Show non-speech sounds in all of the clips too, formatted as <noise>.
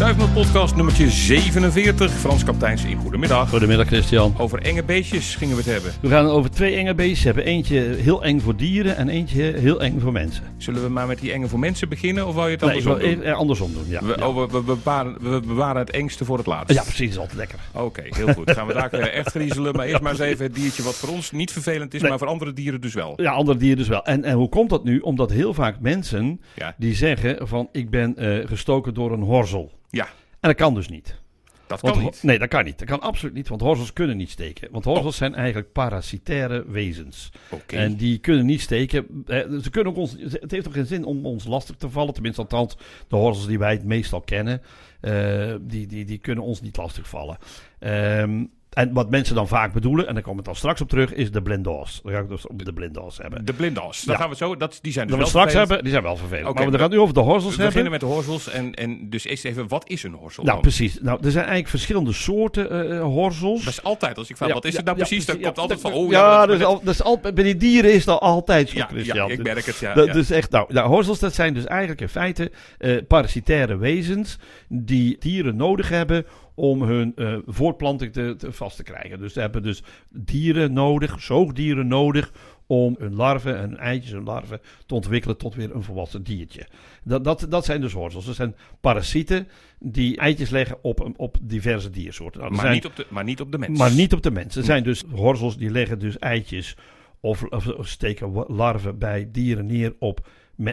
Duivenot podcast nummertje 47. Frans Kapteins in Goedemiddag. Goedemiddag Christian. Over enge beestjes gingen we het hebben. We gaan over twee enge beestjes hebben. Eentje heel eng voor dieren en eentje heel eng voor mensen. Zullen we maar met die enge voor mensen beginnen of wou je het Nee, andersom wil doen? andersom doen. Ja, We, ja. oh, we, we, bewaren, we bewaren het engste voor het laatst. ja precies, dat is altijd lekker. Oké, heel goed. Gaan we daar echt griezelen. Maar eerst maar eens even het diertje wat voor ons niet vervelend is, Nee. maar voor andere dieren dus wel. Ja, andere dieren dus wel. En, en hoe komt dat nu? Omdat heel vaak mensen Ja, die zeggen van ik ben eh, gestoken door een horzel. Ja En dat kan dus niet. dat kan niet. Nee, dat kan niet. Dat kan absoluut niet, want horzels kunnen niet steken. Want Oh. horzels zijn eigenlijk parasitaire wezens. En die kunnen niet steken. Eh, Ze kunnen ook ons, het heeft ook geen zin om ons lastig te vallen. Tenminste, althans, de horzels die wij het meestal kennen, eh, die, die, die kunnen ons niet lastig vallen. Ehm, en wat mensen dan vaak bedoelen, en daar komen we dan straks op terug, is de blindos. Dan ga ik dus op de blindos hebben. De blindas. Dan Ja. gaan we zo. Dat, die zijn dus Dat we straks vervelend. hebben, die zijn wel vervelend. Maar we gaan nu over de horzels We hebben. beginnen met de horzels. En, en dus eerst even, wat is een horzel Nou, dan? precies. Nou, er zijn eigenlijk verschillende soorten eh, eh, horzels. Dat is altijd, als ik vraag, Ja, wat is ja, het nou precies? Dan komt altijd van, oh ja, ja, dat is al, dat is al, bij die dieren is dat altijd zo, ja, ik merk het, ja. dat is echt, nou, nou, horzels, dat zijn dus eigenlijk in feite eh, parasitaire wezens die dieren nodig hebben om hun eh, voortplanting te, te vast te krijgen. Dus ze hebben dus dieren nodig, zoogdieren nodig om hun larven en hun eitjes en larven te ontwikkelen tot weer een volwassen diertje. Dat, dat, dat zijn dus horzels. Dat zijn parasieten die eitjes leggen op, op diverse diersoorten. Nou, maar, zijn- niet op de, maar niet op de mens. maar niet op de mens. Er zijn dus horzels die leggen dus eitjes of, steken larven bij dieren neer op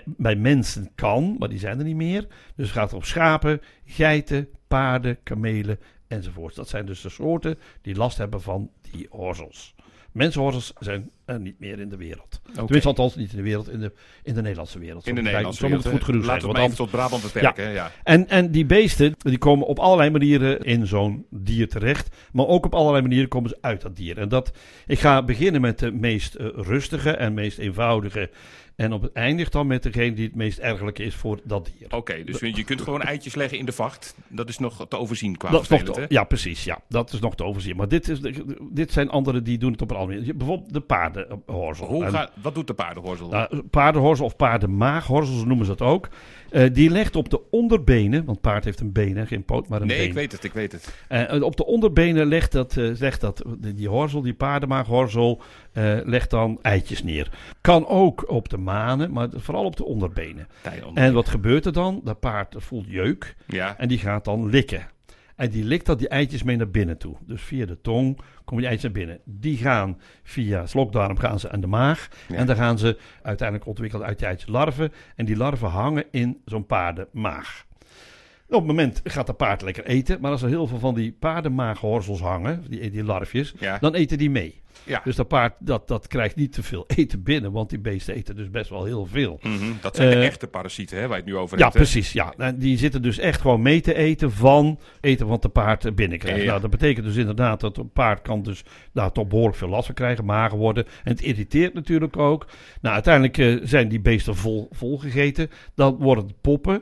bij mensen kan, maar die zijn er niet meer. Dus het gaat op schapen, geiten, paarden, kamelen enzovoort. Dat zijn dus de soorten die last hebben van die horzels. Mensenhorzels zijn er niet meer in de wereld. Oké. Tenminste, althans niet in de wereld, in de, in de Nederlandse wereld. In de Nederlandse eigenlijk- Zo moet het goed genoeg Laten zijn. we maar even tot Brabant beperken. Ja. en, en die beesten, die komen op allerlei manieren in zo'n dier terecht. Maar ook op allerlei manieren komen ze uit dat dier. En dat, ik ga beginnen met de meest eh, rustige en meest eenvoudige. En op het eindigt dan met degene die het meest ergelijke is voor dat dier. Oké, dus je kunt gewoon eitjes leggen in de vacht. Dat is nog te overzien qua Dat is nog vervelend, te- hè? ja, precies. Ja, dat is nog te overzien. Maar dit, is, dit zijn anderen die doen het op een andere manier. Bijvoorbeeld de paardenhorzel. Hoe En- gaat, wat doet de paardenhorzel? Nou, paardenhorzel of paardenmaaghorzel, zo noemen ze dat ook. Eh, die legt op de onderbenen, want paard heeft een been, hè, geen poot, maar een nee, been. ik weet het, ik weet het. Eh, op de onderbenen legt dat, eh, legt dat die, horzel, die paardenmaaghorzel, eh legt dan eitjes neer. Kan ook op de manen, maar vooral op de onderbenen. Tij onder- En wat gebeurt er dan? Dat paard voelt jeuk Ja, en die gaat dan likken. En die likt dat die eitjes mee naar binnen toe. Dus via de tong komen die eitjes naar binnen. Die gaan via slokdarm gaan ze aan de maag. Ja. En dan gaan ze uiteindelijk ontwikkeld uit die eitjes larven. En die larven hangen in zo'n paardenmaag. Op het moment gaat dat paard lekker eten. Maar als er heel veel van die paardenmaaghorzels hangen, die, die larfjes, ja, dan eten die mee. Ja. Dus dat paard dat, dat krijgt niet te veel eten binnen. Want die beesten eten dus best wel heel veel. Mhm, Dat zijn de Eh, echte parasieten, hè, waar je het nu over Ja, hebt. hè? precies. Ja. En die zitten dus echt gewoon mee te eten van eten wat de paard binnenkrijgt. Ja. Nou, dat betekent dus inderdaad dat een paard kan dus daar toch behoorlijk veel last van krijgen, mager worden. En het irriteert natuurlijk ook. Nou, uiteindelijk eh, zijn die beesten vol, vol gegeten. Dan worden het poppen.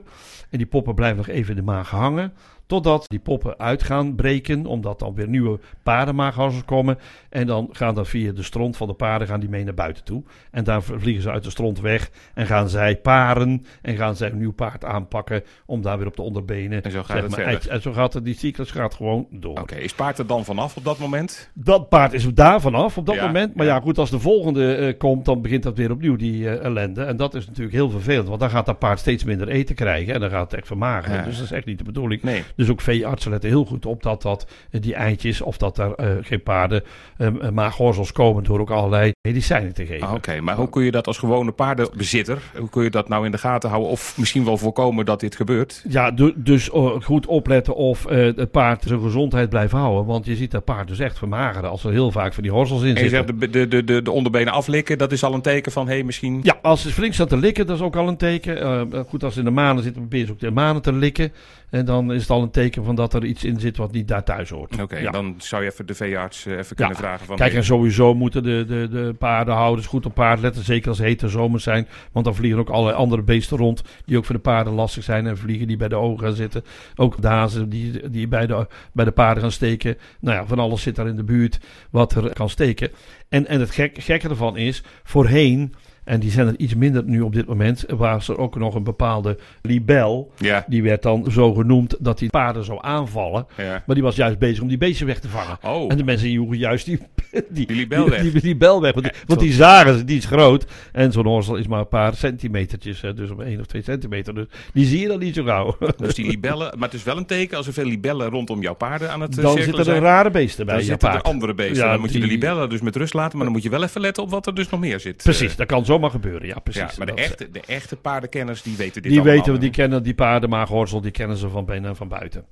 En die poppen blijven nog even in de maag hangen. Totdat die poppen uit gaan breken, omdat dan weer nieuwe paardenmaaghassers komen. En dan gaan dan via de stront van de paarden gaan die mee naar buiten toe. En daar vliegen ze uit de stront weg en gaan zij paren en gaan zij een nieuw paard aanpakken om daar weer op de onderbenen. En zo gaat zeg het maar, verder. En zo gaat het, die cyclus gaat gewoon door. Oké, is paard er dan vanaf op dat moment? Dat paard is daar vanaf op dat Ja, moment. Maar ja. ja. goed, als de volgende eh, komt, dan begint dat weer opnieuw, die eh, ellende. En dat is natuurlijk heel vervelend, want dan gaat dat paard steeds minder eten krijgen. En dan gaat het echt vermageren. Ja. Dus dat is echt niet de bedoeling. Nee. Dus ook veeartsen letten heel goed op dat, dat eh, die eitjes of dat er eh, geen paarden, uh, maaghorzels komen door ook allerlei medicijnen te geven. Ah, Oké, maar hoe kun je dat als gewone paardenbezitter, hoe kun je dat nou in de gaten houden? Of misschien wel voorkomen dat dit gebeurt? Ja, du- dus goed opletten of eh, het paard zijn gezondheid blijft houden. Want je ziet dat paard dus echt vermageren als er heel vaak van die horzels in En je zitten. zegt de, de, de, de onderbenen aflikken, dat is al een teken van, hé, hey, misschien... Ja, als ze flink staat te likken, dat is ook al een teken. Eh, goed, als ze in de manen zitten, proberen ze ook de manen te likken. En dan is het al een teken van dat er iets in zit wat niet daar thuis hoort. Oké, Ja. dan zou je even de veearts eh, even kunnen vragen van... Kijk, en sowieso moeten de, de, de paardenhouders goed op paard letten. Zeker als het hete zomers zijn. Want dan vliegen ook allerlei andere beesten rond. Die ook voor de paarden lastig zijn. En vliegen die bij de ogen gaan zitten. Ook de hazen die, die bij, de, bij de paarden gaan steken. Nou ja, van alles zit daar in de buurt wat er kan steken. En, en het gek, gekke ervan is, voorheen En die zijn er iets minder nu op dit moment. Was er ook nog een bepaalde libel. Ja, Die werd dan zo genoemd dat die paarden zou aanvallen. ja. Maar die was juist bezig om die beesten weg te vangen. Oh, En de mensen joegen juist die, <laughs> die, Die libel weg. Die, die libel weg. Want, die, want die zagen ze, die is groot. En zo'n horsel is maar een paar centimetertjes. Hè, dus om één of twee centimeter. Dus die zie je dan niet zo gauw. <laughs> dus die <laughs> libellen. Maar het is wel een teken als er veel libellen rondom jouw paarden aan het eh, Dan cirkelen zitten er zijn. rare beesten bij Dan zitten er andere beesten. Ja, dan moet je de libellen dus met rust laten. Maar dan moet je wel even letten op wat er dus nog meer zit. Precies, Eh, dat kan zomaar gebeuren. Ja, precies. ja, maar de Dat- echte, de echte paardenkenners die weten dit Die allemaal. weten, die kennen die paardenmaaghorsel, die kennen ze van binnen en van buiten.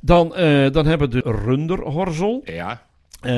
Dan, eh, dan hebben we de runderhorsel. Ja, Eh,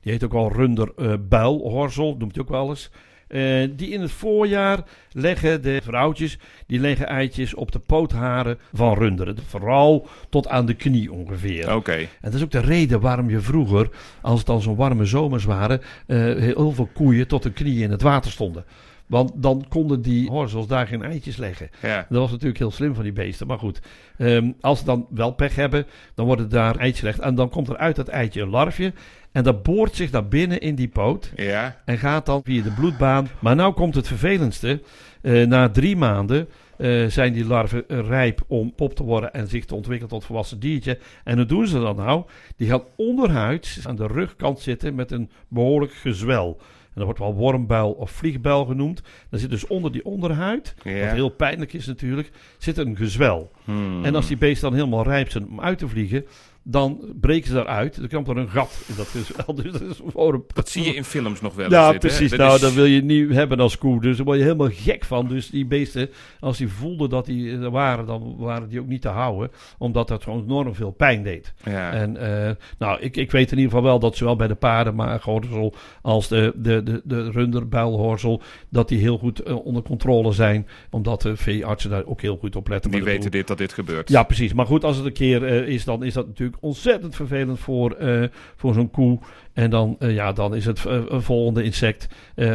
die heet ook wel runderbuilhorsel, noemt hij ook wel eens. Eh, die in het voorjaar leggen de vrouwtjes, die leggen eitjes op de pootharen van runderen. Vooral tot aan de knie ongeveer. oké. En dat is ook de reden waarom je vroeger, als het dan zo'n warme zomers waren, heel veel koeien tot de knieën in het water stonden. Want dan konden die horzels daar geen eitjes leggen. Ja. Dat was natuurlijk heel slim van die beesten. Maar goed, ehm, als ze dan wel pech hebben, dan wordt het daar eitjes gelegd. En dan komt er uit dat eitje een larfje. En dat boort zich naar binnen in die poot. Ja. En gaat dan via de bloedbaan. Maar nou komt het vervelendste. Eh, na drie maanden eh, zijn die larven rijp om pop te worden en zich te ontwikkelen tot volwassen diertje. En hoe doen ze dat nou? Die gaan onderhuids aan de rugkant zitten met een behoorlijk gezwel. En dat wordt wel wormbuil of vliegbuil genoemd. Dan zit dus onder die onderhuid, Ja. wat heel pijnlijk is natuurlijk, zit een gezwel. Hmm. En als die beesten dan helemaal rijp zijn om uit te vliegen, dan breken ze daaruit. Dan komt er een gat in dat. <laughs> Dus dat is voor een Dat zie je in films nog wel eens. ja, precies. Dat Nou, is- dat wil je niet hebben als koe. Dus daar word je helemaal gek van. Dus die beesten, als die voelden dat die er waren, dan waren die ook niet te houden. Omdat dat gewoon enorm veel pijn deed. Ja. En eh, nou, ik, ik weet in ieder geval wel dat zowel bij de paardenmaaghorsel als de, de, de, de runderbuilhorsel, dat die heel goed eh, onder controle zijn. Omdat de veeartsen daar ook heel goed op letten. die Maar weten dit, dat dit gebeurt. ja, precies. Maar goed, als het een keer eh, is, dan is dat natuurlijk ontzettend vervelend voor, eh, voor zo'n koe. En dan, eh, ja, dan is het eh, een volgende insect,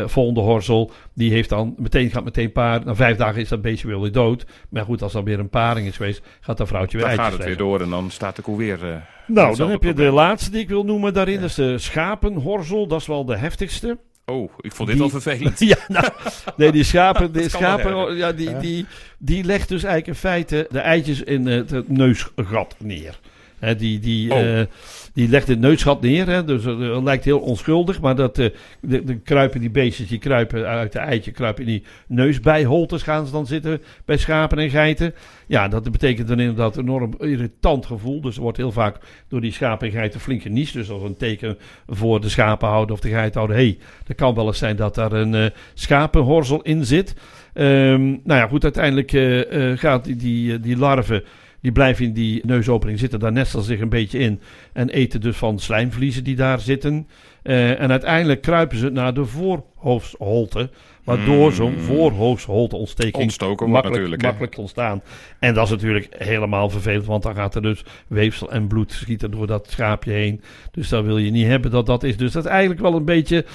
volgende horsel. Die heeft dan meteen, gaat meteen paar. Na vijf dagen is dat beestje weer dood. Maar goed, als dan weer een paring is geweest, gaat dat vrouwtje weer Dan gaat het weer door en dan staat de koe weer... Nou, dan heb je de laatste die ik wil noemen daarin. Dat is de schapenhorsel. Dat is wel de heftigste. Oh, ik vond dit Die- al vervelend. <laughs> ja, nou, nee, die schapen, <laughs> die, schapen ja, die, die, die legt dus eigenlijk in feite de eitjes in het, het neusgat neer. Hè, die, die, Oh. eh, die legt het neusgat neer, hè, dus het eh, lijkt heel onschuldig, maar dat, eh, de, de kruipen die beestjes, die kruipen uit de eitje, kruipen in die neusbijholtes gaan ze dan zitten bij schapen en geiten. Ja, dat betekent dan inderdaad een enorm irritant gevoel, dus er wordt heel vaak door die schapen en geiten flink geniest, dus als een teken voor de schapenhouder of de geithouder, hé, hey, er kan wel eens zijn dat daar een schapenhorsel in zit. Ehm, nou ja, goed, uiteindelijk gaat die, die, die larven, die blijven in die neusopening zitten, daar nestelen zich een beetje in en eten dus van slijmvliezen die daar zitten. Eh, en uiteindelijk kruipen ze naar de voorhoofdsholte, waardoor Hmm. zo'n voorhoofdsholteontsteking Ontstoken wordt makkelijk, makkelijk ontstaan. En dat is natuurlijk helemaal vervelend, want dan gaat er dus weefsel en bloed schieten door dat schaapje heen. Dus dat wil je niet hebben dat dat is. Dus dat is eigenlijk wel een beetje,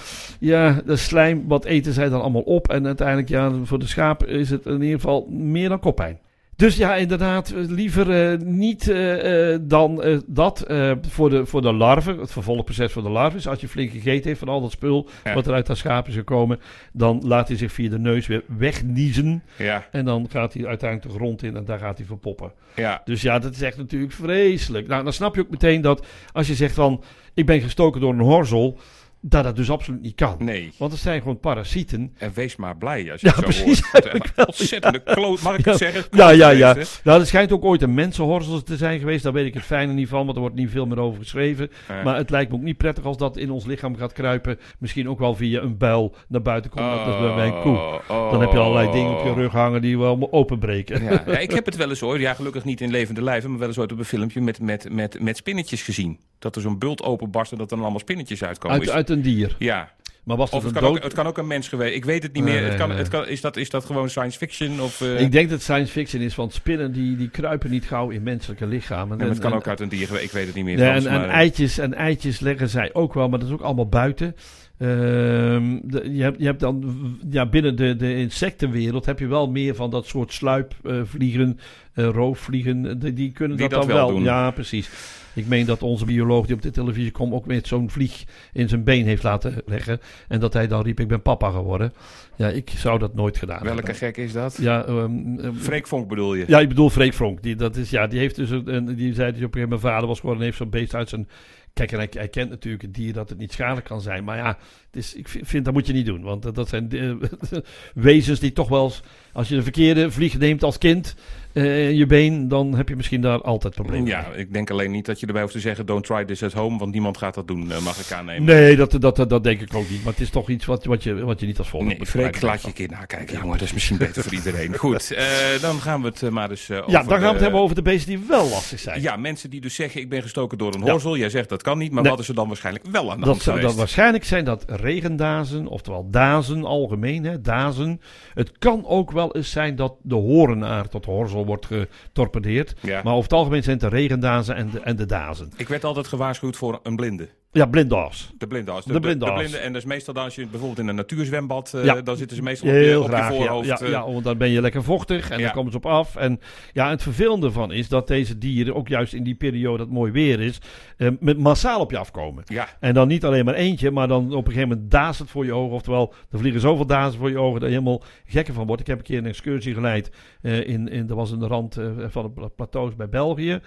ja, de slijm, wat eten zij dan allemaal op. En uiteindelijk, ja, voor de schaap is het in ieder geval meer dan koppijn. Dus ja, inderdaad, eh, liever eh, niet eh, dan dat voor, de, voor de larven. Het vervolgproces voor de larven is als je flink gegeten heeft van al dat spul Ja. wat er uit dat schaap is gekomen, dan laat hij zich via de neus weer wegniezen. Ja, En dan gaat hij uiteindelijk de grond in en daar gaat hij verpoppen. ja. Dus ja, dat is echt natuurlijk vreselijk. Nou, dan snap je ook meteen dat als je zegt van... ik ben gestoken door een horzel... dat dat dus absoluut niet kan. Nee. Want het zijn gewoon parasieten. En wees maar blij als je Ja, het zo precies, hoort. Het is een ontzettende kloot, mag ik het zeggen? Ja, ja, ja. Geweest, Nou, er schijnt ook ooit een mensenhorzel te zijn geweest. Daar weet ik het fijne niet van, want er wordt niet veel meer over geschreven. Maar het lijkt me ook niet prettig als dat in ons lichaam gaat kruipen. Misschien ook wel via een buil naar buiten komt. net als bij een koe. Oh, Dan heb je allerlei dingen op je oh. rug hangen die wel openbreken. Ja, ja, ik heb het wel eens ooit, ja gelukkig niet in levende lijven, maar wel eens ooit op een filmpje met, met, met, met spinnetjes gezien. Dat er zo'n bult openbarst en dat er dan allemaal spinnetjes uitkomen. Uit, Is- uit een dier. ja, Maar was of het een kan, dood? ook, het kan ook een mens geweest. Ik weet het niet Nee, meer. Het kan, nee. het kan, is, dat, is dat gewoon science fiction? Of, eh, Ik denk dat het science fiction is, want spinnen die, die kruipen niet gauw in menselijke lichamen. ja, maar het En- kan en- ook uit een dier geweest. Ik weet het niet meer. Frans, en, en, eitjes, en eitjes leggen zij ook wel, maar dat is ook allemaal buiten. Ehm, de- je, hebt, je hebt dan ja, binnen de, de insectenwereld heb je wel meer van dat soort sluipvliegen, eh roofvliegen. eh, Die, die kunnen Die dat, dat dan wel wel. doen. Ja, precies. Ik meen dat onze bioloog die op de televisie komt ook met zo'n vlieg in zijn been heeft laten leggen. En dat hij dan riep, ik ben papa geworden. Ja, ik zou dat nooit gedaan Welke hebben. gek is dat? Ja, ehm, Freek Vonk bedoel je? ja, ik bedoel Freek Vonk. Die, dat is, ja, die heeft dus een, die zei dat hij op een gegeven moment mijn vader was geworden en heeft zo'n beest uit zijn... Kijk, en hij, hij kent natuurlijk het dier dat het niet schadelijk kan zijn. Maar ja, het is, ik vind, vind dat moet je niet doen. Want dat, dat zijn eh, <laughs> wezens die toch wel eens... Als je de verkeerde vlieg neemt als kind eh, in je been, dan heb je misschien daar altijd problemen mee. Ja, ik denk alleen niet dat je erbij hoeft te zeggen: don't try this at home, want niemand gaat dat doen, eh, mag ik aannemen. Nee, dat, dat, dat, dat denk ik ook niet. Maar het is toch iets wat, wat, je, wat je niet als volgt Nee, gebruiken. laat je een keer nakijken, jongen. Dat is misschien beter voor iedereen. <laughs> Goed, eh, dan gaan we het eh, maar eens eh, over... Ja, dan gaan we het hebben over de beesten die wel lastig zijn. Ja, mensen die dus zeggen: ik ben gestoken door een horzel. Jij zegt dat kan niet, maar Nee. wat is er dan waarschijnlijk wel aan de Dat, hand zou- dat geweest? waarschijnlijk zijn dat regendazen, oftewel dazen algemeen, hè, dazen. Het kan ook wel eens zijn dat de horenaar tot horzel wordt getorpedeerd. Ja. Maar over het algemeen zijn het de regendazen en de, en de dazen. Ik werd altijd gewaarschuwd voor een blinde. Ja, blinddaas. De blinddas. De blinddas. En dat is meestal dan als je bijvoorbeeld in een natuurzwembad, Ja. dan zitten ze meestal op je, Heel op je graag, ja, voorhoofd. ja, eh. ja, want dan ben je lekker vochtig en dan komen ze op af. En ja, het vervelende van is dat deze dieren, ook juist in die periode dat mooi weer is, eh, met massaal op je afkomen. ja. En dan niet alleen maar eentje, maar dan op een gegeven moment daast het voor je ogen. Oftewel, er vliegen zoveel dazen voor je ogen dat je helemaal gekker van wordt. Ik heb een keer een excursie geleid. in, in, dat was in de rand van de pla- plateaus bij België.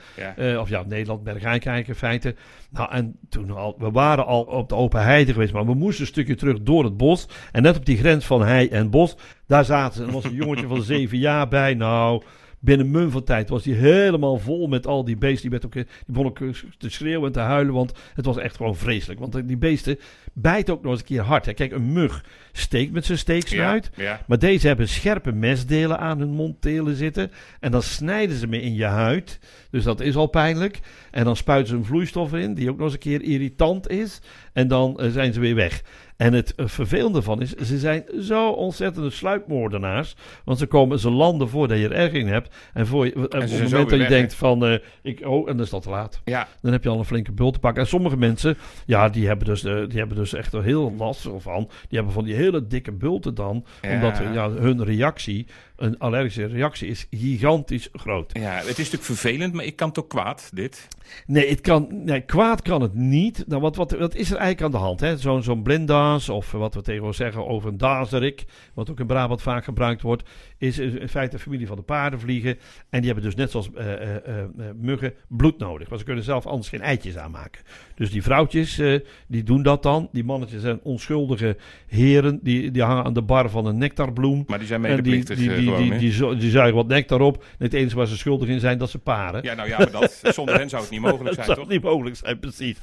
Of ja, Nederland, Bergijk in feite. Nou, en toen al, we waren al op de open heide geweest, maar we moesten een stukje terug door het bos. En net op die grens van hei en bos, daar zaten was een jongetje van zeven jaar bij. Nou, binnen mum van tijd was die helemaal vol met al die beesten. Die, werd ook, eh, die begon ook eh, te schreeuwen en te huilen, want het was echt gewoon vreselijk. Want die beesten bijten ook nog eens een keer hard. Hè. Kijk, een mug steekt met zijn steeksnuit. Ja. ja. Maar deze hebben scherpe mesdelen aan hun monddelen zitten. En dan snijden ze me in je huid. Dus dat is al pijnlijk. En dan spuiten ze een vloeistof in, die ook nog eens een keer irritant is. En dan eh, zijn ze weer weg. En het vervelende van is, ze zijn zo ontzettende sluipmoordenaars. Want ze komen, ze landen voordat je er erg in hebt. En, voor je, eh, op het moment dat je denkt van, eh, ik, oh, en dan is dat te laat. ja. Dan heb je al een flinke bult te pakken. En sommige mensen, ja, die hebben dus, eh, die hebben dus echt er heel last van. Die hebben van die hele dikke bulten dan. Ja. Omdat eh, ja, hun reactie, een allergische reactie, is gigantisch groot. Ja, het is natuurlijk vervelend, maar ik kan ook kwaad, dit. Nee, het kan, nee, kwaad kan het niet. Nou, wat, wat, wat is er eigenlijk aan de hand? Zo'n zo'n blinddaas, of wat we tegenwoordig zeggen over een dazerik, wat ook in Brabant vaak gebruikt wordt, is in feite een familie van de paardenvliegen. En die hebben dus net zoals eh, eh, eh, muggen bloed nodig. Want ze kunnen zelf anders geen eitjes aanmaken. Dus die vrouwtjes, die doen dat dan. Die mannetjes zijn onschuldige heren, die, die hangen aan de bar van een nectarbloem. Maar die zijn die, medeplichtig die, die, gewoon, die, die, zuigen wat nectar op. En het enige waar ze schuldig in zijn, dat ze paren. Ja, nou ja, maar dat, <laughs> zonder hen zou het niet mogelijk Dat <laughs> zijn, zou toch? niet mogelijk zijn, precies.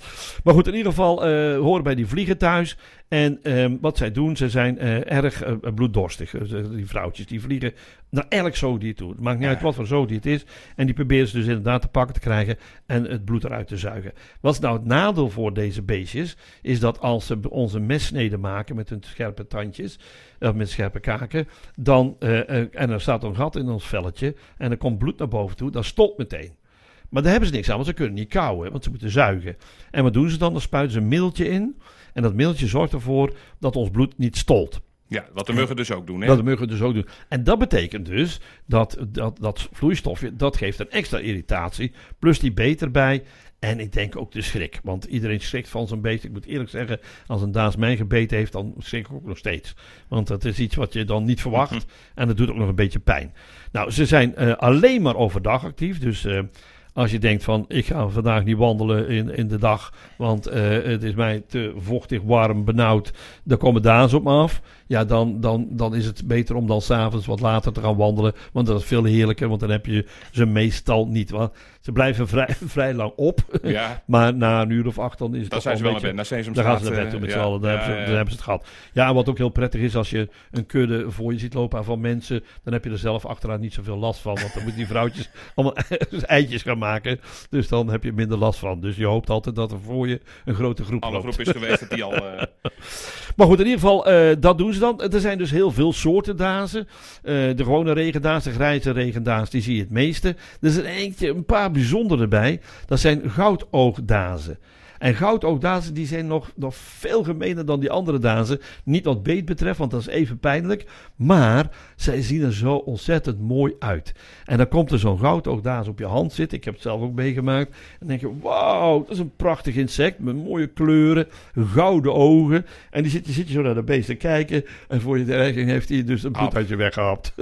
Maar goed, in ieder geval eh, horen bij die vliegen thuis. En ehm, wat zij doen, ze zijn eh, erg eh, bloeddorstig. Eh, die vrouwtjes, die vliegen naar elk zoodier toe. Het maakt niet Ja. uit wat voor zoodier het is. En die proberen ze dus inderdaad te pakken te krijgen en het bloed eruit te zuigen. Wat is nou het nadeel voor deze beestjes? Is dat als ze onze messneden maken met hun scherpe tandjes, of met scherpe kaken, dan, en er staat een gat in ons velletje en er komt bloed naar boven toe, dan stopt meteen. Maar daar hebben ze niks aan, want ze kunnen niet kauwen, want ze moeten zuigen. En wat doen ze dan? Dan spuiten ze een middeltje in. En dat middeltje zorgt ervoor dat ons bloed niet stolt. Ja, wat de muggen dus ook doen, hè? Dat de muggen dus ook doen. En dat betekent dus dat dat, dat vloeistofje, dat geeft een extra irritatie. Plus die beet erbij. En ik denk ook de schrik. Want iedereen schrikt van zo'n beest. Ik moet eerlijk zeggen, als een daas mij gebeten heeft, dan schrik ik ook nog steeds. Want dat is iets wat je dan niet verwacht. En dat doet ook nog een beetje pijn. Nou, ze zijn eh, alleen maar overdag actief. Dus eh, als je denkt van, ik ga vandaag niet wandelen in, in de dag. Want eh, het is mij te vochtig, warm, benauwd. Daar komen daas op me af. Ja, dan, dan, dan is het beter om dan s'avonds wat later te gaan wandelen. Want dat is veel heerlijker. Want dan heb je ze meestal niet. Want ze blijven vrij, <laughs> vrij lang op. Ja, <laughs> Maar na een uur of acht dan is het dan zijn ze wel een naar beetje... Dan gaan ze naar bed toe met z'n ja. allen. Dan, Ja, hebben ze, dan hebben ze het gehad. Ja, en wat ook heel prettig is, als je een kudde voor je ziet lopen van mensen, dan heb je er zelf achteraan niet zoveel last van. Want dan moeten die vrouwtjes <laughs> allemaal eitjes gaan maken. Dus dan heb je minder last van. Dus je hoopt altijd dat er voor je een grote groep Alle loopt. groep is geweest dat die al... eh, <laughs> Maar goed, in ieder geval, eh, dat doen ze dan. Er zijn dus heel veel soorten dazen. Eh, de gewone regendaas, de grijze regendaas, die zie je het meeste. Er zijn eentje, een paar bijzondere bij. Dat zijn goudoogdazen. En goudoogdazen die zijn nog, nog veel gemener dan die andere dazen. Niet wat beet betreft, want dat is even pijnlijk. Maar zij zien er zo ontzettend mooi uit. En dan komt er zo'n goudoogdaas op je hand zitten. Ik heb het zelf ook meegemaakt. En dan denk je, wauw, dat is een prachtig insect met mooie kleuren, gouden ogen. En die zit, je zit je zo naar de beest te kijken. En voor je de heeft hij dus een bloed Af. uit je weggehapt. <laughs>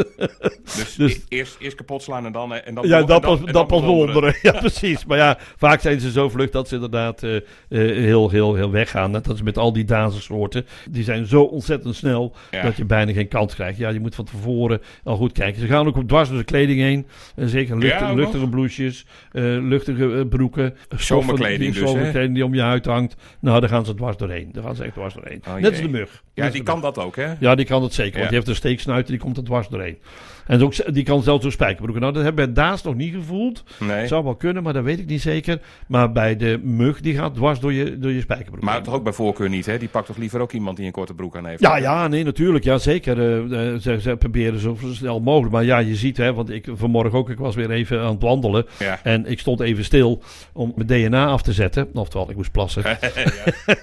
Dus, Dus- e- eerst, eerst kapot slaan en dan... En dan Ja, dat pas, dat dan pas bewonderen. <laughs> Ja, <laughs> precies. Maar ja, vaak zijn ze zo vlug dat ze inderdaad eh, eh, heel, heel, heel weggaan. Net als met al die dazensoorten. Die zijn zo ontzettend snel Ja. dat je bijna geen kans krijgt. Ja, je moet van tevoren al goed kijken. Ze gaan ook op dwars door de kleding heen. Eh, zeker nog? luchtige blouses, eh, luchtige eh, broeken. Zomerkleding die, dus? Zomerkleding die om je huid hangt. Nou, daar gaan ze dwars doorheen. Daar gaan ze echt dwars doorheen. Oh, Net als de mug. Ja, Net die kan dat ook, hè? ja, die kan het zeker. Want die heeft een steeksnuit en die komt er dwars doorheen. En ook, die kan zelfs door spijkerbroeken. Nou, dat hebben we Daas nog niet gevoeld. Nee. Zou wel kunnen, maar dat weet ik niet zeker. Maar bij de mug, die gaat dwars door je, door je spijkerbroek. Maar toch ook bij voorkeur niet, hè? Die pakt toch liever ook iemand die een korte broek aan heeft? Ja, ja, nee, natuurlijk. Ja, zeker. Eh, ze, ze proberen zo snel mogelijk. Maar ja, je ziet, hè, want ik vanmorgen ook, ik was weer even aan het wandelen. Ja. En ik stond even stil om mijn DNA af te zetten. Oftewel, ik moest plassen. <laughs> ja,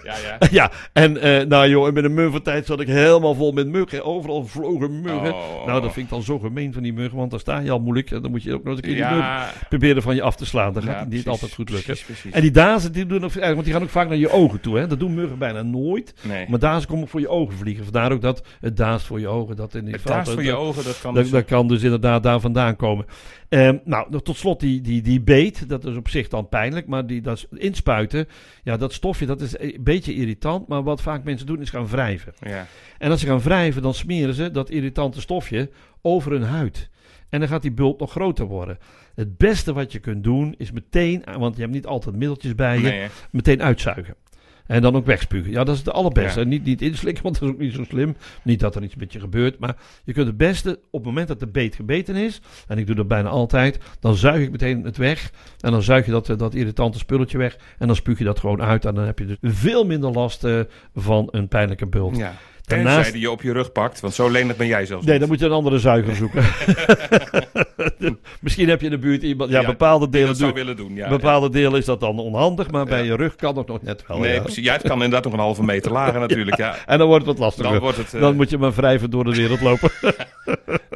ja, <laughs> ja. en eh, nou joh, en met een muggentijd zat ik helemaal vol met muggen. Overal vlogen muggen. Oh. Nou, dat vind ik dan zo gemeen van die muggen, want dan sta je al moeilijk. En dan moet je ook nog eens een keer die proberen van je af te slaan. Dat ja, gaat niet precies, altijd goed lukken. precies, precies. En die dazen, die doen want die gaan ook vaak naar je ogen toe. Hè? Dat doen muggen bijna nooit. Nee. Maar dazen komen voor je ogen vliegen. Vandaar ook dat het daast voor je ogen. Dat in die Het voor je ogen, dat kan dat, dus... dat kan dus inderdaad daar vandaan komen. Ehm, nou, tot slot die, die, die beet. Dat is op zich dan pijnlijk. Maar die, dat is inspuiten. Ja, dat stofje, dat is een beetje irritant. Maar wat vaak mensen doen, is gaan wrijven. Ja. En als ze gaan wrijven, dan smeren ze dat irritante stofje over hun huid. En dan gaat die bult nog groter worden. Het beste wat je kunt doen, is meteen, want je hebt niet altijd middeltjes bij je, Nee, meteen uitzuigen. En dan ook wegspugen. Ja, dat is het allerbeste. Ja. Niet, niet inslikken, want dat is ook niet zo slim. Niet dat er iets met je gebeurt. Maar je kunt het beste, op het moment dat de beet gebeten is, en ik doe dat bijna altijd, dan zuig ik meteen het weg. En dan zuig je dat, eh, dat irritante spulletje weg. En dan spuug je dat gewoon uit. En dan heb je dus veel minder last eh, van een pijnlijke bult. Ja. Daarnaast- Tenzij die je op je rug pakt, want zo lenig ben jij zelfs Nee, dan moet je een andere zuiger zoeken. <laughs> Misschien heb je in de buurt iemand. Ja, Ja, bepaalde delen, dat zou doen, willen doen, ja. bepaalde delen is dat dan onhandig. Maar bij je rug kan het nog net wel. Nee, precies. Ja, het kan inderdaad nog een halve meter lager <laughs> natuurlijk, ja. En dan wordt het wat lastiger. Dan Dan, wordt het... eh, moet je maar wrijven door de wereld lopen. <laughs>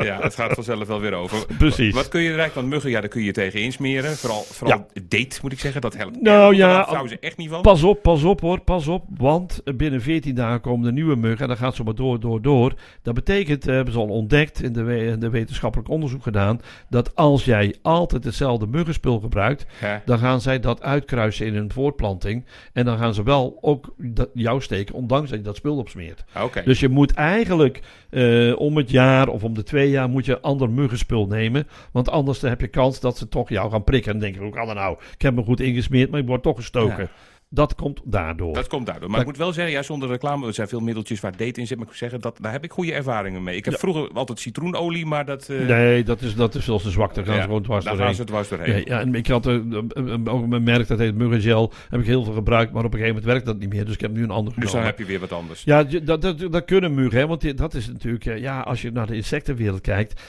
Ja, het gaat vanzelf wel weer over. <laughs> Precies. Wat kun je er eigenlijk, muggen, ja, daar kun je tegen insmeren. Vooral, vooral date, moet ik zeggen, dat helpt. Nou, ja, Daar ze echt niet van. Pas op, pas op hoor, pas op. Want binnen 14 dagen komen de nieuwe muggen. En dan gaat ze maar door, door, door. Dat betekent, eh, hebben ze al ontdekt, in de, we- in de wetenschappelijk onderzoek gedaan. Dat als jij altijd hetzelfde muggenspul gebruikt. Ja. dan gaan zij dat uitkruisen in hun voortplanting. En dan gaan ze wel ook dat, jou steken, ondanks dat je dat spul opsmeert. Oké. Dus je moet eigenlijk eh, om het jaar of om de twee jaar moet je ander muggenspul nemen. Want anders dan heb je kans dat ze toch jou gaan prikken. En dan denk je, hoe kan nou? Ik heb me goed ingesmeerd, maar ik word toch gestoken. Dat komt daardoor. Dat komt daardoor. Maar ik moet wel zeggen, ja, zonder reclame, er zijn veel middeltjes waar date in zit. Maar ik moet zeggen, dat, daar heb ik goede ervaringen mee. Ik heb Ja. vroeger altijd citroenolie, maar dat... eh, nee, dat is, dat is veel te zwak. Daar gaan ja, ze gewoon dwars daar doorheen. gaan ze dwars doorheen. Nee, ja, en ik had eh, eh, ook een merk dat heet Muggengel. Heb ik heel veel gebruikt, maar op een gegeven moment werkt dat niet meer. Dus ik heb nu een ander dus dan heb je weer wat anders. Ja, dat, dat, dat kunnen muggen, hè, want die- dat is natuurlijk, ja, als je naar de insectenwereld kijkt,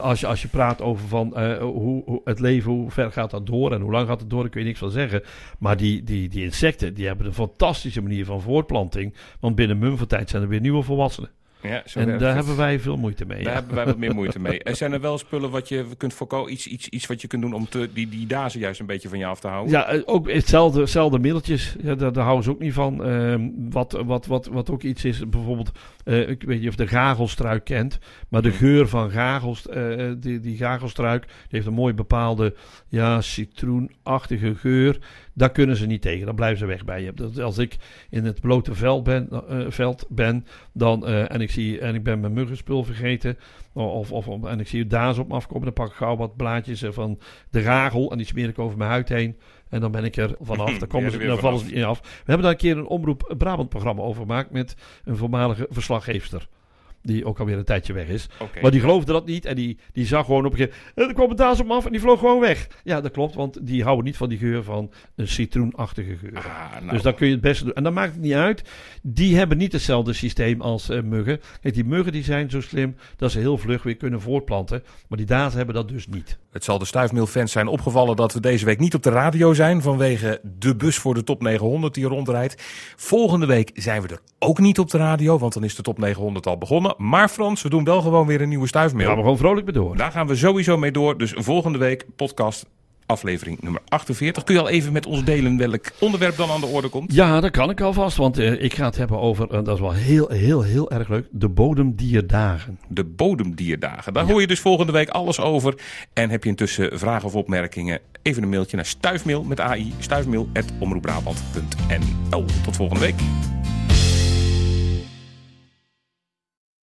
als, je, als je praat over van hoe, hoe het leven, hoe ver gaat dat door en hoe lang gaat het door, daar kun je niks van zeggen. Maar die, die, die insecten, die hebben een fantastische manier van voortplanting, want binnen mumvertijd zijn er weer nieuwe volwassenen. Ja, zo en daar hebben wij veel moeite mee. Daar ja. hebben wij wat meer moeite mee. <laughs> En zijn er wel spullen wat je kunt voorkomen? Iets, iets, iets wat je kunt doen om te, die, die dazen juist een beetje van je af te houden? Ja, eh, ook hetzelfde, hetzelfde middeltjes. Ja, daar, daar houden ze ook niet van. Ehm, wat, wat, wat, wat ook iets is, bijvoorbeeld, eh, ik weet niet of je de gagelstruik kent, maar de Hmm. geur van gagels, eh, die, die gagelstruik, die heeft een mooi bepaalde ja, citroenachtige geur. Daar kunnen ze niet tegen, dan blijven ze weg bij je. Als ik in het blote veld ben, eh, veld ben dan, eh, en, ik zie, en ik ben mijn muggenspul vergeten, of, of, of- en ik zie daas op me afkomen, dan pak ik gauw wat blaadjes eh, van de ragel en die smeer ik over mijn huid heen. En dan ben ik er vanaf. <laughs> Dan, komen ze, er dan vallen ze niet af. We hebben daar een keer een omroep Brabant programma over gemaakt met een voormalige verslaggeefster. Die ook alweer een tijdje weg is. Maar die geloofde dat niet en die, die zag gewoon op een gegeven moment... Er kwam een daas op hem af en die vloog gewoon weg. Ja, dat klopt, want die houden niet van die geur van een citroenachtige geur. Ah, nou, Dus dan kun je het beste doen. En dan maakt het niet uit. Die hebben niet hetzelfde systeem als eh, muggen. Kijk, die muggen die zijn zo slim dat ze heel vlug weer kunnen voortplanten. Maar die dazen hebben dat dus niet. Het zal de Stuifmeel-fans zijn opgevallen dat we deze week niet op de radio zijn vanwege de bus voor de top 900 die rondrijdt. Volgende week zijn we er ook niet op de radio, want dan is de top 900 al begonnen. Maar Frans, we doen wel gewoon weer een nieuwe Daar gaan we Stuifmeel. gewoon vrolijk mee door. Daar gaan we sowieso mee door. Dus volgende week podcast aflevering nummer 48. Kun je al even met ons delen welk onderwerp dan aan de orde komt? Ja, dat kan ik alvast, want eh, ik ga het hebben over, eh, dat is wel heel, heel, heel erg leuk, de bodemdierdagen. De bodemdierdagen. Daar hoor je dus volgende week alles over. En heb je intussen vragen of opmerkingen? Even een mailtje naar stuifmail met AI. Stuifmail.omroepbrabant.nl Tot volgende week.